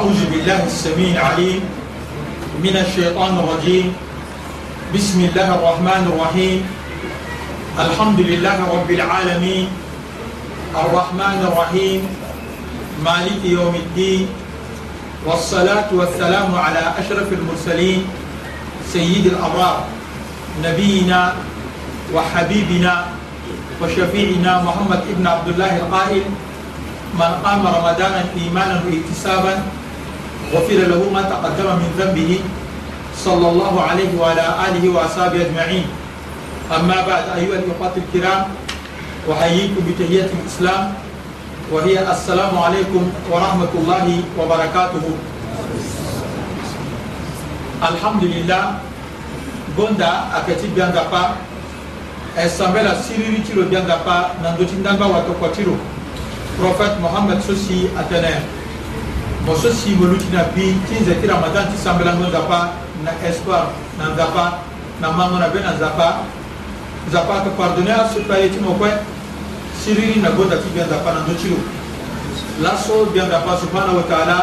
أعوذ بالله السميع العليم من الشيطان الرجيم بسم الله الرحمن الرحيم الحمد لله رب العالمين الرحمن الرحيم مالك يوم الدين والصلاة والسلام على أشرف المرسلين سيد الأبرار نبينا وحبيبنا وشفيعنا محمد ابن عبد الله القائل من قام رمضان إيمانا واكتسابا غفر له ما تقدم من ذنبه صلى الله عليه وعلى آله وأصحابه أجمعين أما بعد أيها الإخوة الكرام أحييكم بتحية الإسلام وهي السلام عليكم ورحمة الله وبركاته الحمد لله gonda akati bianga pa esambela siriri tiro bianga pa nandotindanba watokotiro prophète mohammed sosi atenaire moso si wolutina bi ti nze ti ramadan ti sambelango nzapa na espoir na nzapa na mango na be na nzapa nzapa ayeke pardonné asurtout aye ti mo kue siriri na gonda ti gbia nzapa na ndö ti lo laso gbia nzapa subhanahu wa taala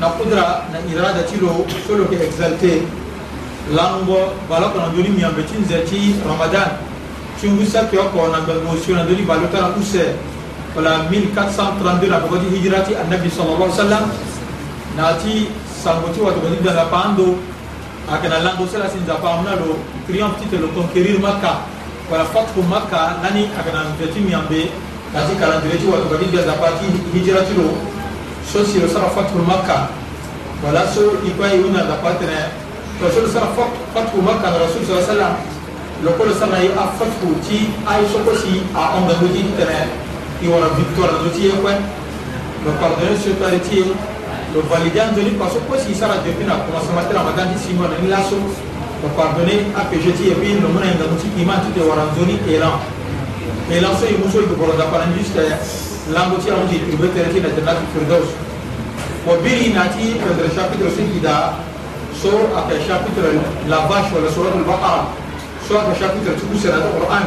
na kudra na irada ti lo so lo yeke exalté lango baloko na ndöni miambe ti nze ti ramadan ti ngusa kio oko na ngbengo sio na ndöni balota na use wala 1432 na togoti hijirati annabi sallallahu alaihi wasallam nati sangoti wa togoti dala pando akana lango sala sinza pamna lo triumph titre le conquérir makka wala fatku makka nani akana mveti miambe nati calendrier ti wa togoti dala pati hijirati lo so si lo sara fatku makka wala so ikwai una da patere to so sara fatku makka rasul sallallahu alaihi wasallam lokolo sara yi afatku ti ay sokosi a onga ngoti tene qui ont la victoire de Dieu, le pardonner sur ta Dieu, le valider en Dieu, parce que si ça a depuis la commencement de Ramadan, si on a une lasso, le pardonner à que je dis, et puis le monde est dans l'outil qui m'a tout est waranzoni et là. Et là, c'est une chose que pour la parole juste, l'angoisse a dit, tu veux te retirer dans la Firdaus. وبيري ناتي في الشابتر سيدا سور أكا شابتر لا باش ولا سورة البقرة سور أكا شابتر تكون سنة القرآن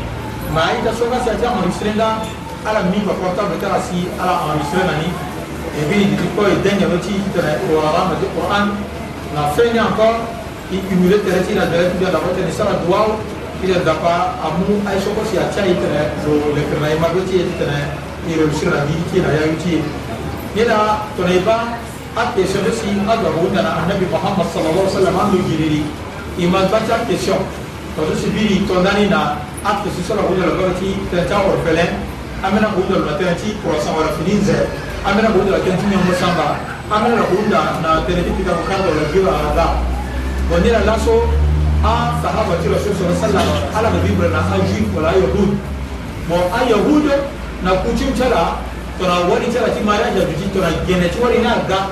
ma i ka soka si ati enregistré nga ala min ka portable tara si ala enregistré nani et puis diti ko e dengeno ti tene orarama ti qouran na feni encore i cumulé tere ti ira dere ti bia dabo tene sara duwaw ira dapa amu ai soko si atia i tene lo lekre na e mabe ti ye ti tene i réussir na mbi ti e na yayu ti ye ni na tene e ba akestion ti si adabo wunda na annabi mohammad sallallah sallam ando giriri i ma gba ti akestion tozo si biri tondani na an tun tɛ sɔrɔ k'u jɔlɔ kɛ ci tɛntɛn o fɛlɛ an bɛna k'u jɔlɔ ka tɛntɛn ci kɔrɔsɛn wɛrɛ fini zɛ an bɛna k'u jɔlɔ tɛntɛn ɲɛmɔgɔ sanba an bɛna na k'u dan na tɛntɛn ti ka fɔ k'a jɔlɔ bi wa ala bɔn ne yɛrɛ laso an sahaba ti rasu sɔrɔ sala ala de bi bɛrɛ na an ju wala an yahud bɔn an yahud na kucin cɛ la tɔnɔ wari cɛ la ti ma y'a jaju ci tɔnɔ gɛnɛ ci wari n'a gan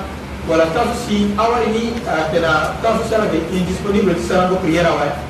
wala tasu si awari ni tɛna tasu sara de indisponible ti sara ko prière awari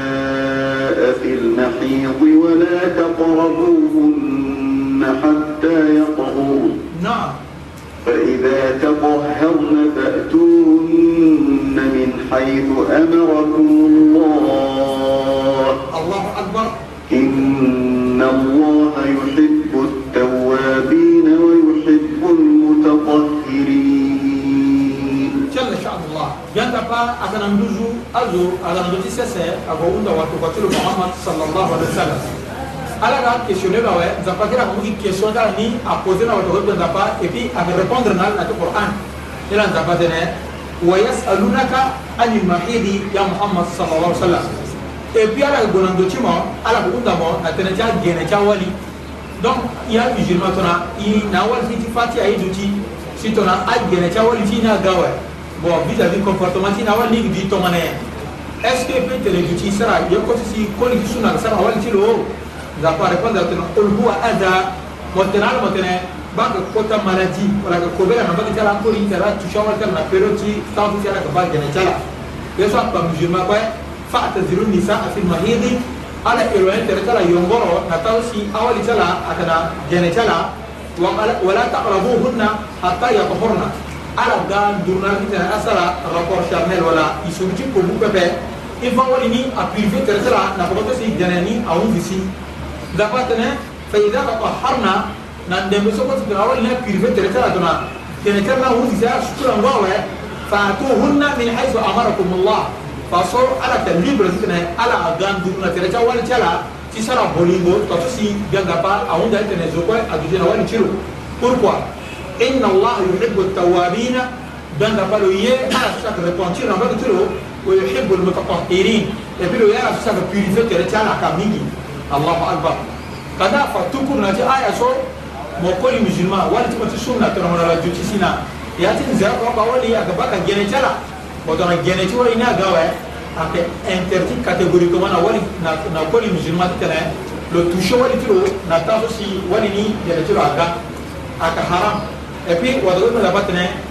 المحيض ولا تقربوهن حتى يطهرن نعم فإذا تطهرن فأتوهن من حيث أمركم الله azo alando ti sese ago hunda watoka ti lo muhammad sallallahu alaihi wasallam ala ka questionne na we nzapa kiri ako mu gi question ti ala ni apose na watoko ti lo nzapa et puis ake répondre na ala na ti qur'an ti la nzapa tene wayasalunaka ani mahidi ya muhammad sallallahu alaihi wasallam et puis ala ka gue na ndo ti mo ala ko hunda mo na tënë ti agene ti awali donc i ya musulman tongana i na awali ti ti fâ ti aye duti si tongana agene ti awali ti ni aga we bon vis-à-vis comportement ti na awali ni gi di tongana ye est ce que petere gici sara yekkoti si koni gi sunal sara waltilo zako a répondre tene qul huwa ada motene ala motene baka kota maladie wala ka kobela na baka tiala nkori tara touchant wala tara na période ti tantu tiala ka ba gene tiala ye so akpa musulma kue fataziru nisaa fi lmahidi ala éloigné tere tiala yongoro na taw si awali tiala akana gene tiala wala taqrabuhunna hatta yakhorna ala ga ndurnakitene asara rapport charnel wala isugi ti kobu pepe إفعل إني أبيفي ترسلا نبغى تسي جناني أو فيسي ذبحتنا فإذا تطهرنا نندم سوكت تقول لنا بيفي ترسلا دنا تنكرنا هو فيسي شكرا واوه فأتوهن من حيث أمركم الله فصور على تلبي برزقنا على أغان دون ترسلا ولا تلا تسرى بولينغو تتسي جنبا أو دايتنا زوكوي أدوجنا ولا تشيرو Pourquoi إن الله يحب التوابين دون تبالو يه على سكت ريبونتير نبغى تلو wa yuhibbu al-mutatahhirin et puis o y'a sa ka purifier kɛlɛ tiɲɛ la ka min ye alahu akbar ka d'a fa tukuru na ti aya so mɔgɔ kɔli musulman wali tuma ti sun na tɔnɔmɔnɔ la joti sin na ya ti zɛrɛ kɔn ka wali a ka ba ka gɛnɛ tiɲɛ la o tɔnɔ gɛnɛ tiɲɛ wali n'a gawa ye a kɛ interdit catégoriquement na wali na na kɔli musulman ti tɛnɛ le toucher wali ti lo na taa so si wali ni gɛnɛ ti lo a ga a ka haram et puis wa dɔ bɛ laban tɛnɛ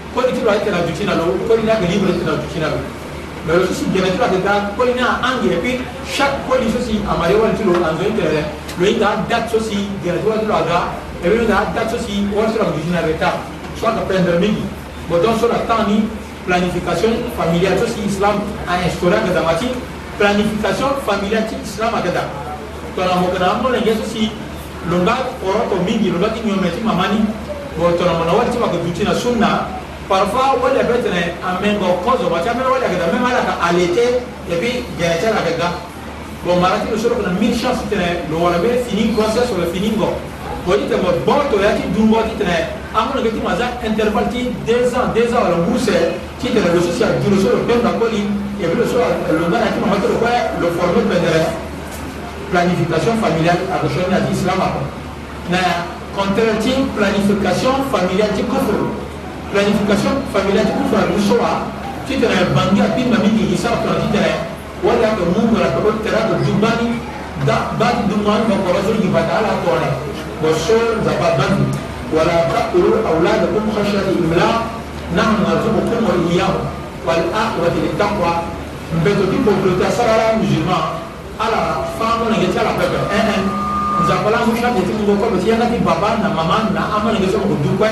koni kilo ake na jukina lo koni na libre ake na jukina lo mais lo sosi gɛnɛ kilo ake ta koni na angɛ puis chaque koni sosi amare wali ti lo anzo inte rɛ lo yi ta date sosi gɛnɛ kilo ake lo aga et puis lo ta date sosi wali ti lo jukina rɛ ta soit ka prendre mingi bon donc so la temps ni planification familiale sosi islam a instauré ake ta mati planification familiale ti islam ake ta tɔnɔ mɔkɛ na amɔ lɛnkɛ sosi lo nga kɔrɔ tɔ mingi lo nga ti ɲɔmɛ ti mamani bon tɔnɔ mɔna wali ti ma ke jutina sunna parfois wanda peut être en main go cause ba chambe wanda ka même ala ka allaiter et puis gaita la ka bon marati le solo qu'on a mille chances tene lo wala be fini conseil sur le fini go ko dit ma bon to ya ti dungo ti tene amon ga ti maza intervalle ti 2 ans 2 ans la bourse ti tene le social du le solo ben da coli et puis le solo le gars ti ma le quoi le former pendant planification familiale à rejoindre l'islam après na contraire planification familiale ti kofolo planification familiale ti kufa luso wa ti tene bangi api ma mingi isa tona ti tene wala yeke mu mo na togo tere ayeke du gbani ba ti du mani mo koro so yinga ta ala tone mo so nzapa bani wala taqtulu auladakum khashyata imlaq nahnu narzuqukum wa iyyahum wal aqibatu littaqwa mbeto ti pauvreté asara ala musulman ala fama na nge ti ala pepe ee nzapa ala ngu chaque ti ngo kobe ti yanga ti baba na mama na ama na nge so mo yeke du kue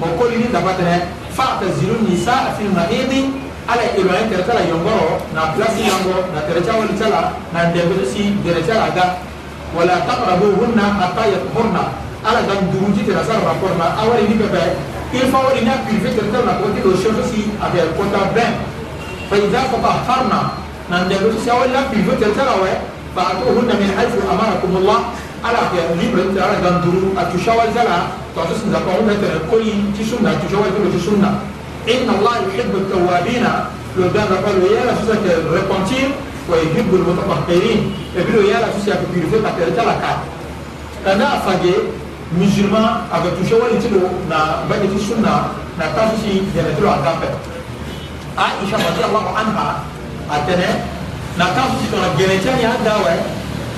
mɔkɔli ni daba tɛ fata zilu nisa fil mahidi ala ibrahim tɛrɛtɛ la yɔngɔrɔ na pilasi yɔngɔ na tɛrɛtɛ walicɛ la na dɛbɛlisi gɛrɛtɛ la ga wala taqrabu hunna hatta yatahurna ala dan duruji tɛrɛ sa raporna awali ni bɛbɛ il faut ni na purifie tɛrɛtɛ la kɔti o chef si avec compta bɛn fa idza tatahharna na dɛbɛlisi awali na purifie tɛrɛtɛ la wɛ fa'atuhunna min haythu amarakumullah ala fɛ libre tɛrɛ ala dan duru a tu shawal zala to sun da ko ne tere ko yi ti sunna ti jowa ko ti sunna inna allah yuhibbu at-tawwabina lo da na ko ya la susa ke repentir wa yuhibbu al-mutatahhirin e bi ya la susa ke purifier ka tere tala ka kana afage musulman aga tu jowa ti lo na ba ti sunna na ta susi ya ne tro aka pe aisha radiyallahu anha atene na ta susi to na gele tani hadawa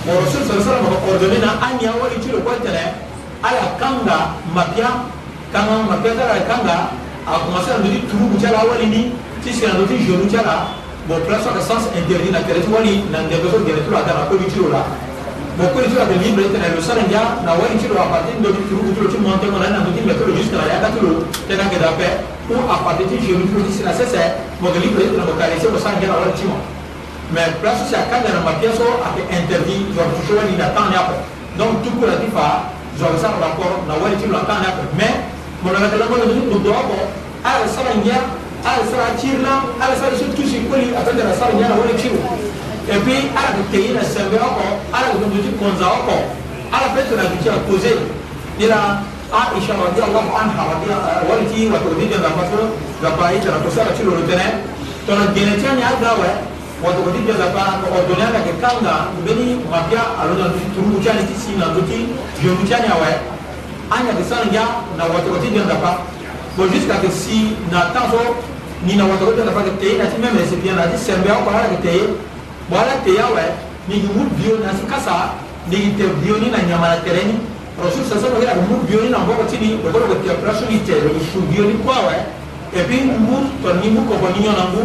wa rasul sallallahu alaihi wasallam ordonné na anya wa ti lo ko tene ala kanga mapya kanga mapya tala kanga akomase na ndoti turubu ti ala awali ni ti sika na ndoti genou ti ala bon place soit sens interdit na tere ti wali na ndenge so gene ti lo ada na koli ti lo la bon koli ti lo ayeke libre tene lo sara ngia na wali ti lo aparti ti ndoti turubu ti lo ti monte ngo na ni na ndoti mbeke lo jusque na yaka ti lo tene ayeke da ape pour aparti ti genou ti lo ti si na sese mo yeke libre tene mo karese mo sara ngia na wali ti mo mais place so si akanga na mapia so ayeke interdit genre touche wali na temps ni apo donc tukula ti fa zwakusala d'accord na wali ti lo akanda ape mais mo na gatela ngo lo do oko ala sala ngia ala sala tiri la ala sala so tusi koli atende na sala ngia na wali ti lo et puis ala yeke tei na sembe oko ala yeke dudu ti konza oko ala peut na yeke ti akose ni la aisha radiallahu anha wali ti wato odidenga parce que gapa e tene kosala ti lo lo tene tongana gene ti ani agawe wato ko tijjo zakka ko doniya ke kanga beni mafia alona turu chani tisi na tuti je mchani awe anya ke sanja na wato ko tijjo zakka bo jusqu'à que si na tanzo ni na wato ko tijjo zakka te na ti meme se bien na ti sembe ko hala ke te wala te yawe ni ki mut bio na sikasa ni ki te bio ni na nyama na tereni rasul sasa ko ko mut bio ni na ngoko tini ko ko te prasu ni te ko shu bio ni kwa we et puis mut to ni mu ko ko ni nyona ngu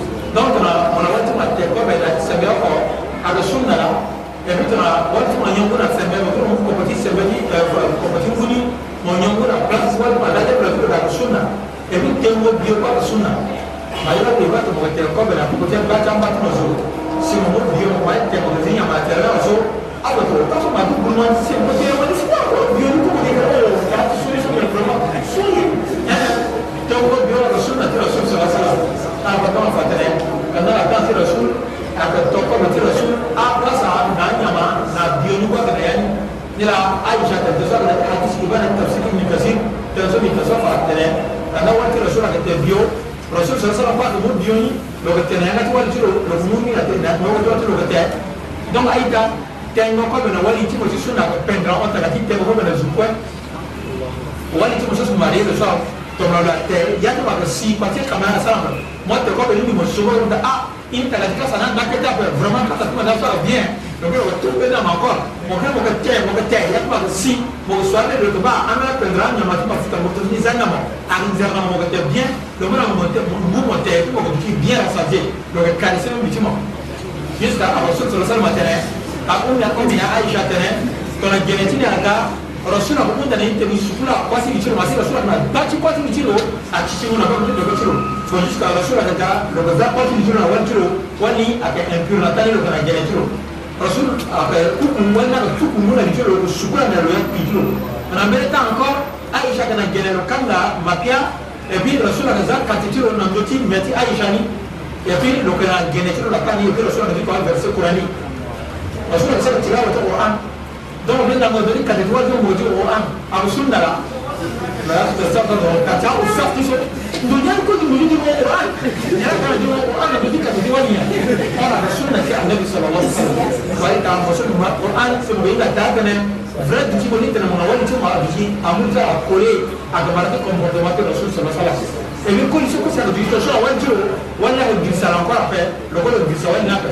donc tona mona wati ma te ko be la sebe ko ala sunna la e bi tona wati ma nyongo na sebe ko ko ko ko ti sebe ni ko ko ti funi mo nyongo na place wal ma la de la ko la sunna e bi te mo bio ko la sunna ma yo ko wati mo te ko be la ko te ba ta ma to zo si mo bio mo wati te ko ti nyama te la zo ala to ta so ma du bulman si tengo ko bena wali ti mosi suna ko pendra on taka ti tengo ko bena zukwe wali ti mosi suma rede so tomra la te ya to ba si pa ti kama na sala mo te ko bena mo so ko da ah in taka ti kasa na na ke ta pe vraiment kasa ti ma da so bien donc ko to bena ma ko mo ke mo ke te mo ke te ya to ba si mo so ale de ba ana pendra nya ma ti ma futa mo to ni zana mo an zana mo ke te bien donc mo mo te mo mo te ko ko ki bien sa vie donc kalisé mo ti mo jusqu'à avoir sur le salle matériel kakunda komina aisha tene tona genetini aka rosuna kukundana inteni sukula kwasini chiro masira sura na bachi kwasini chiro achichimuna kwakutoko chiro kojuska rosuna kaka lokoza kwasini chiro na wanchiro wani aka impure natani lokana genetiro rasul aka kukumwana kukumuna chiro sukula na loya kijiro na mbele ta encore aisha kana genero kanga mapia et puis rasul akaza katitiro na ndoti meti aisha ni et puis lokana genetiro lakani et puis rasul akaza kwa verset coranique وسنة سنة تلاوة القرآن دور من المدرك تتوال دور موجود القرآن أو سنة لا لا تستخدم كتاب السخط الدنيا كل موجود القرآن يا كان دور القرآن بدك تتوال يعني أنا السنة في النبي صلى الله عليه وسلم وإنت رسول وسنة القرآن في بعيدة تابنا فرد بني تنا من أول تجي ما أبجي جا أقولي أجمعت كم مقدمات رسول صلى الله عليه وسلم èmi kò ní sọ́kòsì àgbèjì tó ṣọ́ àwọn jù wọ́n náà gbèsè àwọn akọ́ràfẹ́ lọ́kọ́ lọ́gbèsè àwọn ìnáfẹ́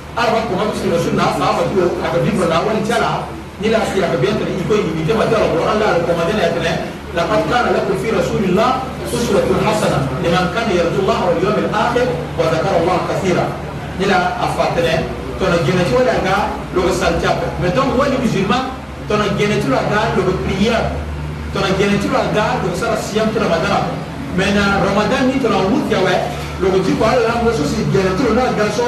arafa kuma su da sunna sa ba tu aka bi ba lawan jala ni la si aka biya tare iko yi ta bata alquran la ko ma dana tane laqad kana lakum fi rasulillah uswatun hasana liman kana yarju allah wal yawm al akhir wa dhakara allah kathira ni la afatane to na gina ci wala ga lo san tiap mais donc wali musulman to na gina ci wala ga lo prière to na gina ci wala ga lo sara siyam to ramadan mais na ramadan ni to na wut yawe lo ko ci ko ala mo so si gina to na ga so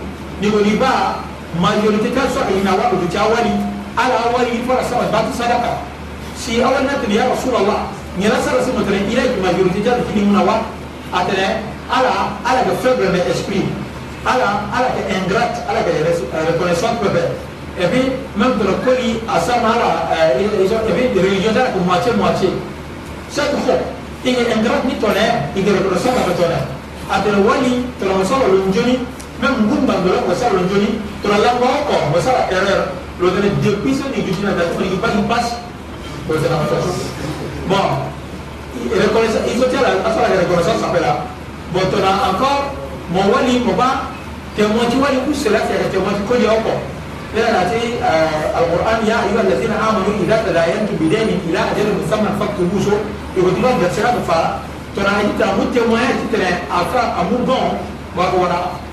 nimoni ba majorité ta so ina wa do ta wali ala wali fara sama ba ta sadaka si awal na ya rasulullah ni la sara sama tare ila ki majorité ta ki ni munawa atare ala ala ga faible mais esprit ala ala ga ingrate ala ga reconnaissance peuple et puis même de le colis à sa mara et puis de religion ta ko moitié moitié chaque fois il est ingrate ni tonnerre il est reconnaissant avec tonnerre atare wali tonnerre solo lonjoni nan ngumban do la wasa lo joni to la lango ko wasa la erreur lo tane de piso ni gidi na da ko ni pas pas ko tane pas bon il reconnaissance il faut dire la affaire de reconnaissance s'appelle là bon to na encore mon wali mo ba te mo ti wali ku sela te te mo ti ko yo ko la na ti alquran ya ayyuhal ladina amanu idza tadayantum bidainin ila ajalin musamman faktubuhu yuhduna bi sirati fa to na ita mu te mo ya itu tele afa amu bon wa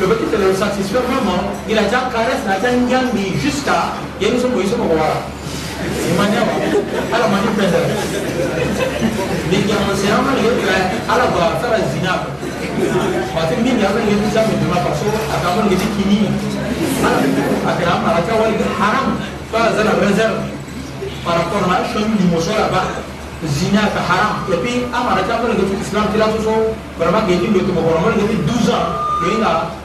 le petit te le satisfait vraiment il a déjà caresse na ta ngambi jusqu'à yeni so boyi so ko wala imanya wa ala mani pesa ni jamu se ama le kira ala ba fara zina parce que min ya ba yeni sa me dima parce que akamo le kini ala akira mara ta wali haram fa zana reserve par rapport à chemin du mosso là-bas zina ka haram et puis amara ta wali ke islam tila so so vraiment ke ni le to ko vraiment ke 12 ans ke nga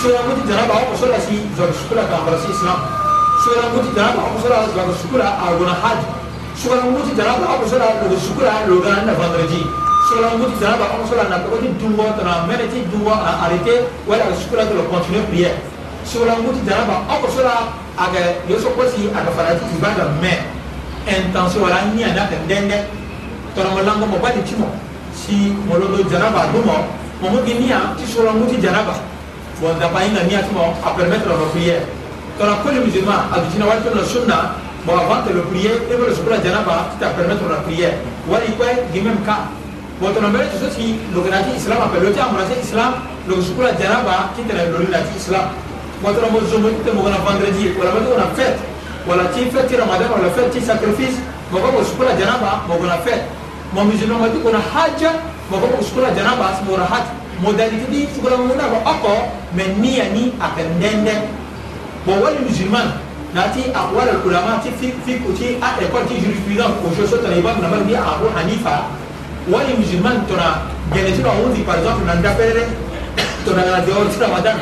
suranguti janaba o muso la si jɔn sugu la k'a kɔlɔsi siran suranguti janaba o muso la jɔn sugu la a gɔnɔ hali suranguti janaba o muso la logo sugu la logo la nafa wɛrɛ di suranguti janaba o muso la na tɔgɔ ti dun bɔ tɔnɔ mɛnɛ ti dun bɔ a arrêté wala a sugu la dɔrɔn continuer prière suranguti janaba o muso la a kɛ yoso kɔsi a ka farati i b'a ka mɛn intention wala ni a n'a ka dɛndɛ tɔnɔmɔlankɔ mɔ ba de ti mɔ si mɔlɔdɔ janaba a dun mɔ mɔmɔ kɛ ni a ti suranguti janaba. bon pas eu niya à hein. permettre la prière. Quand le musulman a dutina sunna bon avant de le prier fait la janaba ta permettre la prière fait même cas bon fait islam appelle islam fait janaba ki fait islam bon on mo fait te mo gona vendredi fait fait, ramadan a fait, sacrifice janaba Bon, gona fête mon musulman ils fait janaba fait modalité ti sukulamungu na ko oko me ni ya ni ayeke ndende bon wali musulman na ti akoala ulama ti fiku ti aécole ti jurisprudence ojo so tongana ibamu na mbani ti abou hanifa wali musulman tongana gene ti lo ahunzi par exemple na ndapelele tongana na dehors ti ramadan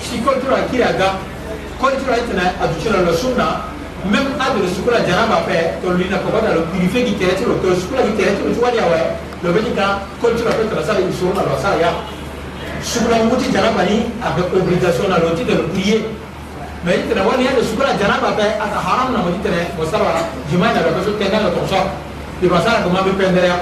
sikoli ti lo akiri aga koli ti lo aye tene aduti na lo sunna même ade lo sukula janaba pe to lina ko bada lo purifie gi tere ti lo to sukula gi tere ti lo ti wali awe lo be ti ga koli ti lo ape tongana sara i soro na lo asara ya sukulanguti janaba ni a bɛ obligation na la o ti tɛmɛ prier mais i tɛnɛ wali yɛrɛ sukula janaba bɛ a ka haram na o ti tɛnɛ o saba jima na bɛ kɛ so tɛnɛ ka tɔn sɔrɔ ibasa la kuma bɛ pɛndɛrɛya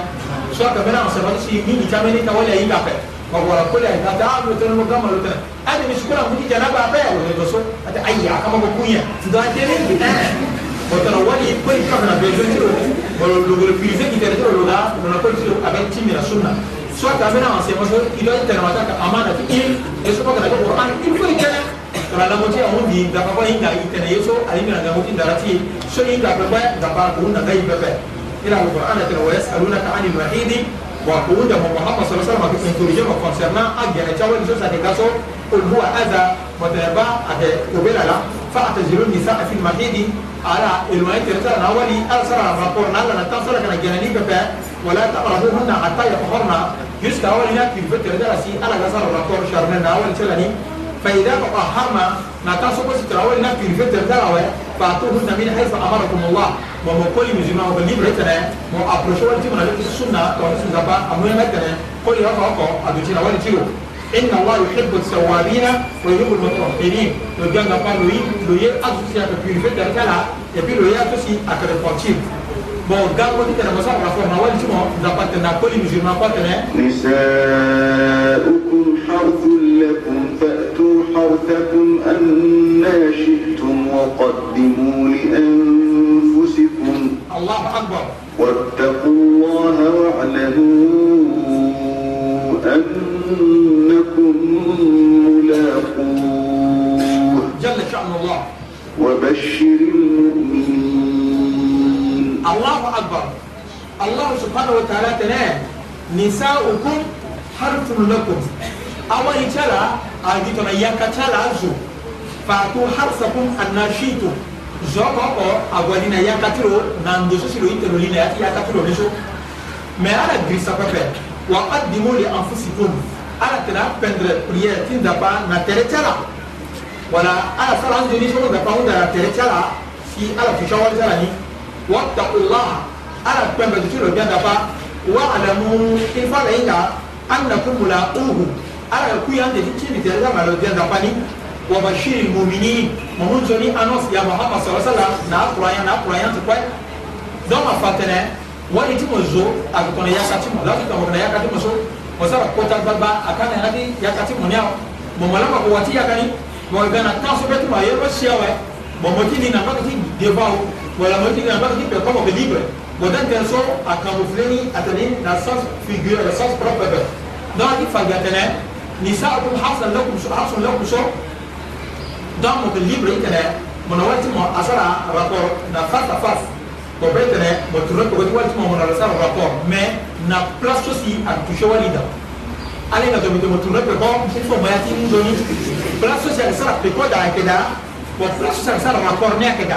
sɔ ka bɛna sɛbɛn si min ni caman ni ta wali yi ka fɛ ka wɔrɔ ko la yi ka taa lo tɛnɛ mo gan malo tɛnɛ a de ni sukulanguti janaba bɛ o de so a tɛ ayi a kama ko kun yɛ nka tɛnɛ bi ɛɛ otana wani kweli kabla bezo tiro bolo lugulu fize kitere tiro luga nona kweli tiro abeti mira sunna soit amena enseignement il doit être dans ta amana il et soit kana Quran il faut être dans la moitié on dit da papa inga itene yeso alimina da moitié darati so inga papa da papa kuna da ipepe ila Quran ta wa yasalunaka anil wahidi wa kuunda Muhammad sallallahu alaihi wasallam introduire ma concernant agya et chawa so sa degaso qul huwa adha wa tayaba ate ubela la fa atazilu nisa fi al mahidi ala ilwa interta na wali al sara rapport na la tan sara kana gyanani pepe ولا تقربوهن حتى يطهرن يسكى أول هناك في الفترة درسي أنا جزر الرطور شرمنا أول سلني فإذا تطهرنا ما تاسو بس تراول هناك في الفترة دروة فأعطوهن من حيث أمركم الله كل ومقول مزيما وبليم رتنا ابرشوا انت من الوقت السنة ورسم زبا أمنا مدنا كل يا فوقو أدوتين أول تيرو إن الله يحب التوابين ويحب المتطهرين لو جانا قالوا لي إيه؟ لو يأتوا سيأتوا في الفترة كلا يبي لو يا سيأتوا اكره الفترة bon masara fo na wali na koli حرث لكم فأتوا حرثكم أن شئتم وقدموا لأنفسكم الله أكبر واتقوا الله واعلموا أنكم ملاقوه جل شأن الله وبشر الله سبحانه وتعالى تنا نساؤكم حرف لكم أول تلا أجيتنا يك تلا زو فاتو حرفكم الناشيتو زوكو أقولنا يك تلو نندوس سلو يتلو لين يك تلو نشو ما على غريسا بابا وقدموا لأنفسكم على تلا بندر بريا تندبا نترتلا ولا على سلام دوني شو دبا هون ترتلا في على في تشاور تلاني واتقوا الله ala kwenda tutulo byanda pa wa alamu ifala inga annakum uhu ala kuyande tichini tyaza malo byanda ni wa bashiri mu'minin mahunzo ni anos ya muhammad sallallahu alaihi wasallam na qur'an na qur'an to kwa doma fatene wani timo zo akona yakati mo la tamo na yakati mo so sara kota baba akana hadi yakati mo nyao bomalama ko wati yakani mo gana taso betu ma yero siawe bomotini na bakati devao wala motini na bakati pe kama belibre Potentiellement à camoufler à tenir dans le sens figure, le sens propre. Donc il faut gâter. نساءكم حصل لكم حصل لكم شو دام متليبر يتنا منوات ما أسرع رقور نفاس نفاس وبيتنا مترك وقت ما من رسال رقور ما نبلاش سي أن تشوا ليدا أنا نتوم مترك رقور مفهوم ما يتم دوني بلاش سي أسرع بكو دا كده وبلاش سي أسرع رقور نيا كده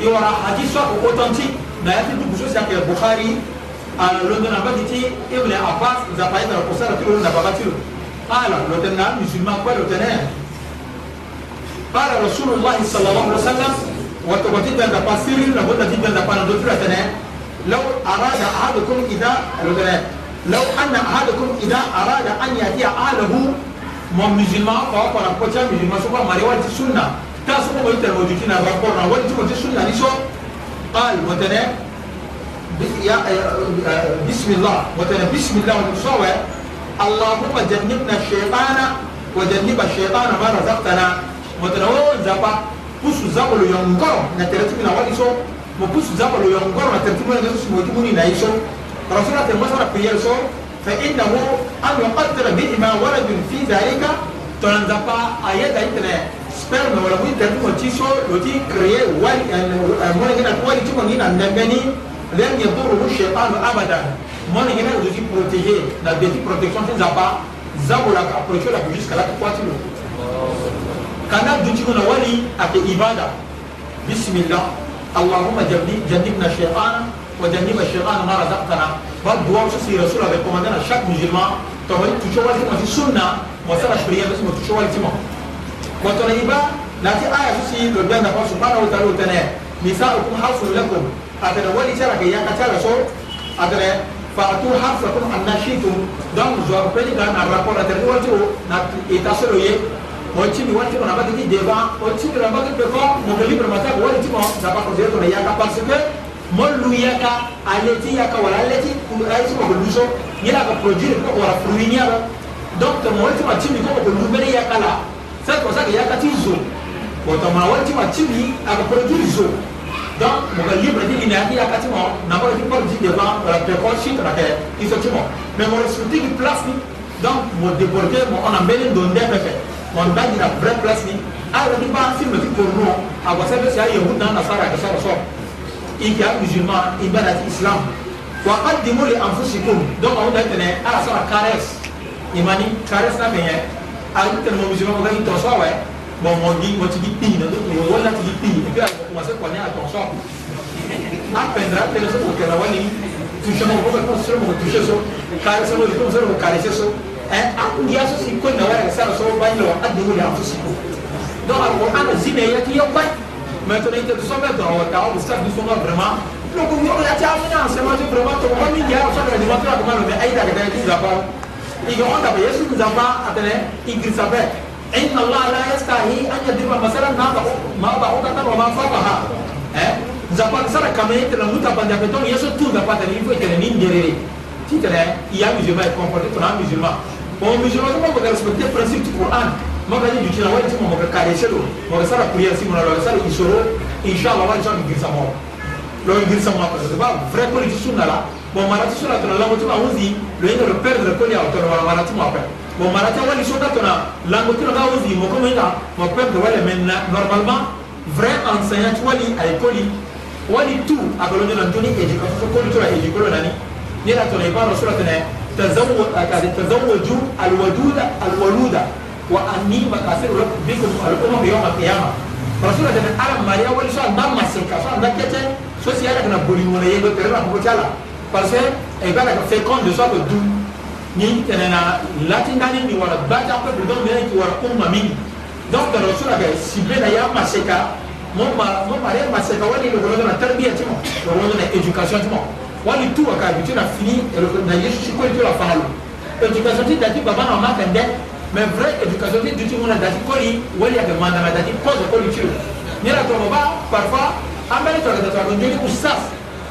يورا حديث اوتنتيك نايات بخصوص يا البخاري على آه، لندن بدتي ابن عباس اذا فايد القصر تقول لنا باباتيو قال لندن مسلمان قال لندن قال رسول الله صلى الله عليه وسلم وتبتدى تفسير لابد جدا لبانا دوتر لو اراد احدكم اذا لو ان احدكم اذا اراد ان ياتي اهله من مسلمان فهو قد قتل مسلم سوف مريوات السنه تاسو کوم تر وجودنا راپور نه ولې چې څه یعنی شو قال وتنا يا بسم الله وتنا بسم الله المصوى اللهم جنبنا الشيطان وجنب الشيطان ما رزقتنا وتنا زبا pusu zabo lo yongoro na teretimu na wali so mo pusu zabo lo yongoro na teretimu na yesu mo timuni na iso rasulullah te masara piyel so fa innahu an yuqaddara bi ma walad fi dhalika to nzapa ayata itne sperme wala kuitatu tisho loti kreye mwana ngena kuwali tiko ngina ndangani lan yadurruhu shaitanu abadan mwana ngena uzoti protege na beti protection ti nzapa zabolaka aproteolaka jusqu'à laka kuwa ti loko kana du tiko na wali ake ibada bismillah allahumma jannibna shaitana وجنب الشيطان ما رزقتنا بدو سي رسول الله ريكوماندنا شاك مسلمان تو توشو والتما في السنه وصل شريه بس ما توشو والتما wotono yiba nati aya susi lo benda ko subhanahu wa ta'ala utene misaakum hasul lakum atana wali cara ke yaka cara so atana fa'atu hasakum annashitum donc zor peli ga na rapport atana wali na itasolo ye oci mi wati ko na bagi di deba oci mi na bagi pe ko mo ko libre mata ko wali ti mo na ba ko je to na yaka parce que molu yaka aleti yaka wala aleti ko ay so ko luso ni la ko produire ko wala fruiniya donc to mo wati ma ti mi ko ko lubere yaka la sasa tozaka yaka ti zo kotoma wali ti ma ti mi akapole ti zo donc moka libre ti ina ti yaka ti mo na mbolo ti pole ti devant pekol chute na ke ti so ti mo mais mo respecte ki place ni donc mo déporté mo ona mbeni ndo nde pepe mo ndagi na vrai place ni ayeke ti ba filme ti porno agosa ti si ayehud na nasara ayeke sara so i yeke amusulman i mbeni ti islam wakadimu li anfusikum donc ahuda tene ala sara caresse imani caresse na meye arúgbó mo bisimilahi wọ́n yìí tọ̀ sọ̀rọ̀ ẹ̀ bọ̀ mọ̀ di mo ti di pin na lókè wọ́n láti di pin ebi àgbọ̀ mọ̀ sẹ́kọ̀ ní àtọ̀ sọ̀rọ̀ apẹ̀ndà apẹ̀ndà sọ̀rọ̀ kẹ̀rẹ̀ wọ́n ni tuṣẹ́ mọ̀ kọ́ sọ̀rọ̀ mọ̀ tuṣẹ́ sọ kárẹ́ sọ̀rọ̀ ìfọ̀ sọ̀rọ̀ kárẹ́ sẹ́ sọ ẹ̀ akundi aso si ko na wáyà sára sọ̀rọ̀ báyìí lọ adéwò ni afọ si ko dɔw a ko ana zi na yẹ k'i yẹ báyìí mɛtɔn yi tɛ sɔn bɛ dɔn awɔ ta awɔ sa bi sɔn ka bɛrɛma n'o ko yɔrɔ la ti a fɔ n'a sɛmɛ ti bɛrɛma tɔgɔ ma min jɛ a sɔrɔ ka ɲuman tɔ a kuma na mɛ ayi da ka taa i ti zaba يقعد بيس كذبا أتنى إنجلس به إن الله لا يستحي أن يضرب مثلا ما بعوضة وما فوقها zapan sara kame tena muta panja pe donc yeso tout zapan tena il faut tena ni ngerere ti tena ya musulman est comporté tona musulman bon musulman sama ko respecter principe du Coran ma ka ni du tina wali ti mo ka kare selo mo ka sara prière si mo na lo sara isoro inshallah wali ti mo ngirisa mo lo ngirisa mo parce que ba vrai ko ni sunna la bon marathi so la tona lango ti na hunzi lo hinga lo perdre koni awe tona wala marathi mo ape bon marathi awali so ga tona lango ti na ga hunzi mo komo hinga mo perdre wale mais normalement vrai enseignant ti wali ayekoli wali tout aga lo nde na ndöni éducation so koli to na édikolo na ni ni na tona e ba ro so na tene تزوج الودود الولودة وأني مكاسر بكم الأمم يوم القيامة رسول الله على مريم ولي شو عندنا مسكة شو عندنا كتة شو سيارة كنا بولين ولا يبقى ترى ما هو parce que e b'a la ka fɛn kɔn de sɔrɔ ko du ni tɛnɛna latintani nin wala bata peuple dɔw yɛrɛ ti wala umma min donc kana o sɔrɔ kɛ sibe la y'a ma se ka mɔ ma mɔ ma y'a ma se ka wali lɔgɔlɔ dɔ na tarbiya ti ma lɔgɔlɔ dɔ na éducation ti ma wali tu wa ka bi tu na fini na yesu si ko tu la fana lo éducation ti dati baba na ma kan dɛ mais vrai éducation ti duti mun na dati kɔli wali a kɛ mandama dati kɔsɔ kɔli ci lo ni la tɔmɔ ba parfois an bɛ ne tɔrɔ tɔrɔ ko joli usas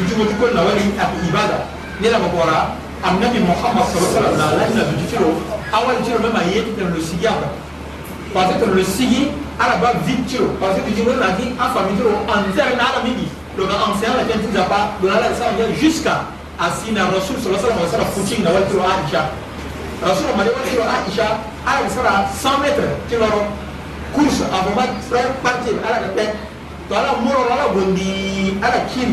يجب أن تكون لولي إبادة نيلا مقورا أم نبي محمد صلى الله عليه وسلم لأن نبي جفيرو أول جيرو مما يأتي تنو لسيجي أبدا فأنت تنو لسيجي أرى باب زيب جيرو فأنت تنو جيرو لأنك أفا مجيرو أنزل من عالم مني لما أنزل لك أنت زبا لولا لك سألنا جسكا أسينا رسول صلى الله عليه وسلم فوتين نوال تلو آئشا رسول مريم نوال تلو آئشا أرى بسرعة 100 متر تلو كورس أفا ما تفرق بانتين أرى كتب تلو مورو لالا بندي أرى كيم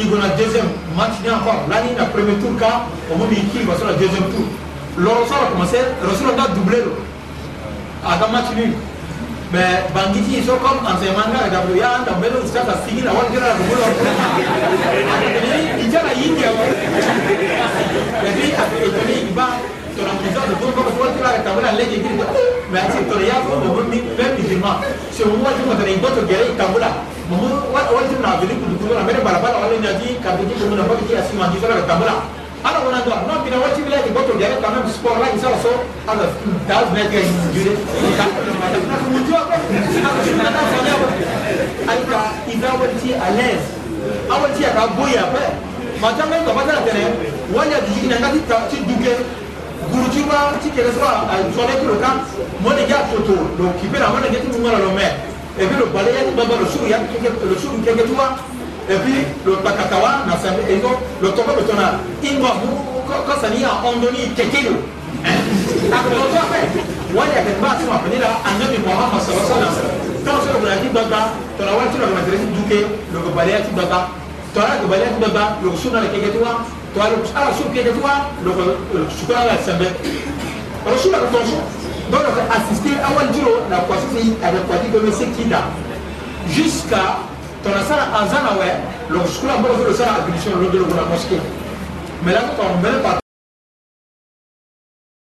il gona deuxième matinée encore lani na premier tour ka omundi ikili baso na deuxième tour loroso alakomase rosilo nda double lo ata match nul mais bangiti so comme enseignement nga dabu ya anda mbele usata sigila wan jela ko bolo ijala yindi ya jadi ati etoni iba tona kizo de bon ko wal tira ta bula leje gidi mais ati to ya ko mo mi pe mi jima se mo wa jima tare iboto gere tambula wati mina vili kulikulu na mene barabara wale nyati kabiti kumu na babiti ya sima kisala ka tamula ala wana doa no bina wati bila ki boto diare quand même sport la kisala so ala daz na ka jure ka kumujua ko na ta fanya ko alika idha wati alez awati ya kaboya pe matanga ka batala tene wale ya jigina ngati ta ti duke gurujuba ti kere so a jole kilo kan mo ne ya toto lo kibera mo ne ngati mo ngala lo et puis le balayage baba le sour le sour nkengetuma et puis le bakatawa na sambe engo le toko le tona ingwa kosani ya ondoni kekelo akoto ape wali akemba asima apenela annabi muhammad sallallahu alaihi wasallam tant que le baladi baba tona wali tuna kama teresi duke le balayage baba tona le balayage baba le sour na kengetuma tona le sour kengetuma le sukura la sambe le sour na konso donc assister awanjiro na kwasisi adekwati kome sekida jusqu'à tonasala azana we lokusukula mboko zo losala abolition lodolokona moske mais lako kaombele